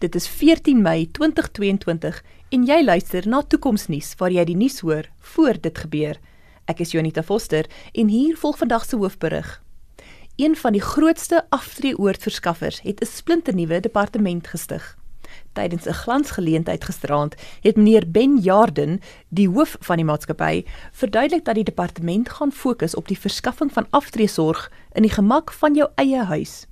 Dit is 14 Mei 2022 en jy luister na Toekomsnuus waar jy die nuus hoor voor dit gebeur. Ek is Jonita Foster en hier volg vandag se hoofberig. Een van die grootste aftreeoortverskaffers het 'n splinternuwe departement gestig. Tydens 'n glansgeleentheid gisteraand het meneer Ben Jarden, die hoof van die maatskappy, verduidelik dat die departement gaan fokus op die verskaffing van aftreesorg in die gemak van jou eie huis.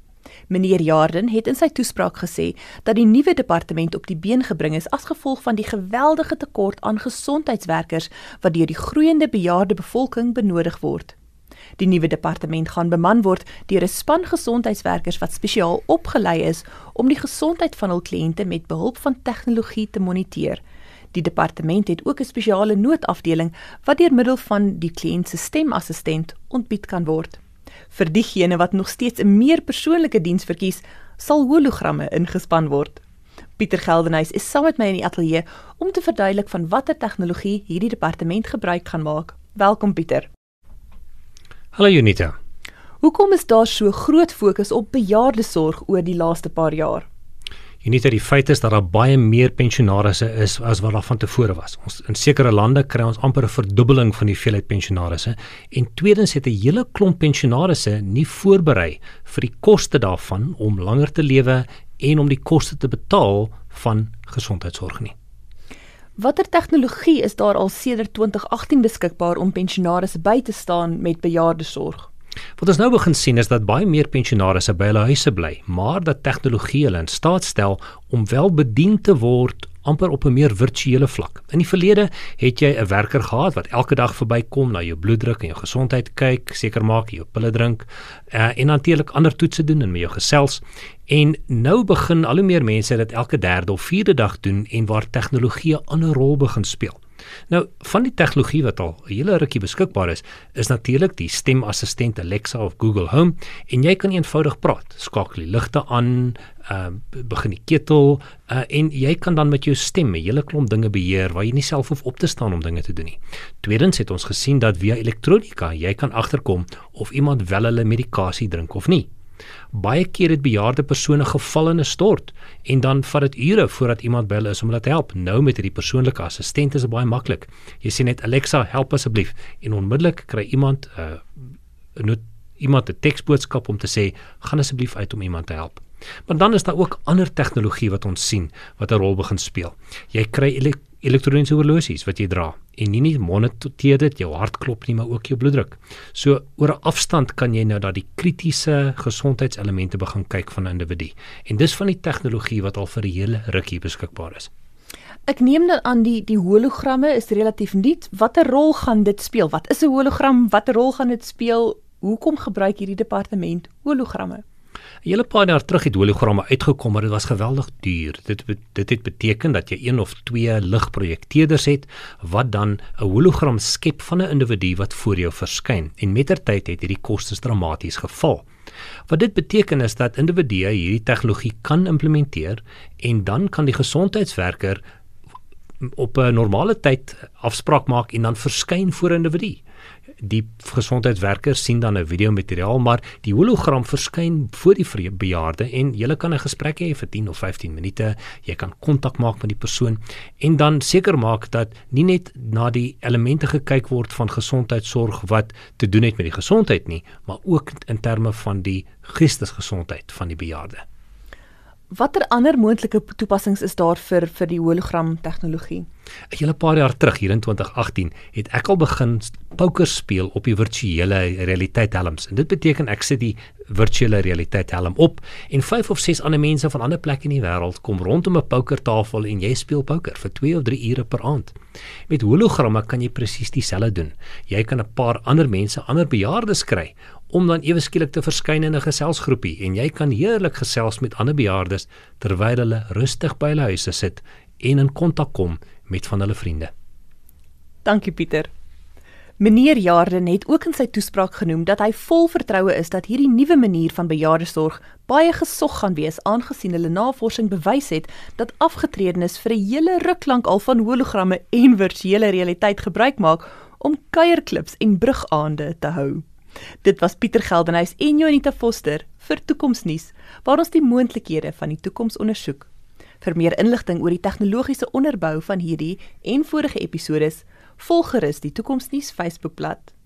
Meneer Jarden het in sy toespraak gesê dat die nuwe departement op die been gebring is as gevolg van die geweldige tekort aan gesondheidswerkers wat deur die groeiende bejaarde bevolking benodig word. Die nuwe departement gaan beman word deur 'n span gesondheidswerkers wat spesiaal opgelei is om die gesondheid van hul kliënte met behulp van tegnologie te moniteer. Die departement het ook 'n spesiale noodafdeling wat deur middel van die kliënt se stemassistent ontbied kan word. Vir diegene wat nog steeds 'n meer persoonlike diens verkies, sal hologramme ingespan word. Pieter Geldenhuys is saam met my in die ateljee om te verduidelik van watter tegnologie hierdie departement gebruik gaan maak. Welkom Pieter. Hallo Junita. Hoekom is daar so groot fokus op bejaardesorg oor die laaste paar jaar? Net dat die feit is dat daar baie meer pensionaarsse is as wat daar van tevore was. Ons in sekere lande kry ons amper 'n verdubbeling van die veelheid pensionaarsse en tweedens het 'n hele klomp pensionaarsse nie voorberei vir die koste daarvan om langer te lewe en om die koste te betaal van gesondheidsorg nie. Watter tegnologie is daar al sedert 2018 beskikbaar om pensionaarsse by te staan met bejaardesorg? Wat ons nou begin sien is dat baie meer pensionaarsse by hulle huise bly, maar dat tegnologie hulle in staat stel om wel bedien te word amper op 'n meer virtuele vlak. In die verlede het jy 'n werker gehad wat elke dag verbykom na jou bloeddruk en jou gesondheid kyk, seker maak jy jou pille drink uh, en natuurlik ander toetse doen en met jou gesels. En nou begin al hoe meer mense dit elke derde of vierde dag doen en waar tegnologie 'n ander rol begin speel. Nou, van die tegnologie wat al 'n hele rukkie beskikbaar is, is natuurlik die stemassistent Alexa of Google Home en jy kan eenvoudig praat. Skakel die ligte aan, uh begin die ketel uh en jy kan dan met jou stem 'n hele klomp dinge beheer waar jy nie self hoef op te staan om dinge te doen nie. Tweedens het ons gesien dat via elektronika jy kan agterkom of iemand wel hulle medikasie drink of nie. Baie keer het bejaarde persone geval in 'n stort en dan vat dit ure voordat iemand by hulle is om hulle te help. Nou met hierdie persoonlike assistent is dit baie maklik. Jy sê net Alexa, help asseblief en onmiddellik kry iemand 'n uh, not iemand 'n teksboodskap om te sê, gaan asseblief uit om iemand te help. Maar dan is daar ook ander tegnologie wat ons sien wat 'n rol begin speel. Jy kry elektroniese horlosies wat jy dra en nie net moniteer dit jou hartklop nie maar ook jou bloeddruk. So oor 'n afstand kan jy nou dat die kritiese gesondheidselemente begin kyk van 'n individu. En dis van die tegnologie wat al vir 'n hele rukkie beskikbaar is. Ek neem dan aan die die hologramme is relatief nuut. Watter rol gaan dit speel? Wat is 'n hologram? Watter rol gaan dit speel? Hoekom gebruik hierdie departement hologramme? 'n hele paar jaar terug het hologramme uitgekom, maar dit was geweldig duur. Dit dit het beteken dat jy een of twee ligprojekteerders het wat dan 'n hologram skep van 'n individu wat voor jou verskyn. En mettertyd het hierdie kostes dramaties geval. Wat dit beteken is dat individue hierdie tegnologie kan implementeer en dan kan die gesondheidswerker op 'n normale tyd afspraak maak en dan verskyn voor 'n individu die gesondheidswerker sien dan 'n video materiaal maar die hologram verskyn voor die bejaarde en jy kan 'n gesprek hê vir 10 of 15 minute. Jy kan kontak maak met die persoon en dan seker maak dat nie net na die elemente gekyk word van gesondheidsorg wat te doen het met die gesondheid nie maar ook in terme van die geestesgesondheid van die bejaarde Watter ander moontlike toepassings is daar vir vir die hologram tegnologie? 'n Hele paar jaar terug hier in 2018 het ek al begin poker speel op die virtuele realiteit helms. En dit beteken ek sit die virtuele realiteit helm op en vyf of ses ander mense van ander plekke in die wêreld kom rondom 'n pokertafel en jy speel poker vir 2 of 3 ure per aand. Met hologramme kan jy presies dieselfde doen. Jy kan 'n paar ander mense, ander bejaardes kry om dan ewe skielik te verskyn in 'n geselsgroepie en jy kan heerlik gesels met ander bejaardes terwyl hulle rustig by hulle huise sit en in kontak kom met van hulle vriende. Dankie Pieter. Meneer Jarden het ook in sy toespraak genoem dat hy vol vertroue is dat hierdie nuwe manier van bejaardesorg baie gesog gaan wees aangesien hulle navorsing bewys het dat afgetredenes vir 'n hele ruk lank al van hologramme en virtuele realiteit gebruik maak om kuierklips en brugaande te hou. Dit was Pieter Geldenhuys en Jonita Foster vir Toekomsnuus waar ons die moontlikhede van die toekoms ondersoek. Vir meer inligting oor die tegnologiese onderbou van hierdie en vorige episode, volg gerus die Toekomsnuus Facebookblad.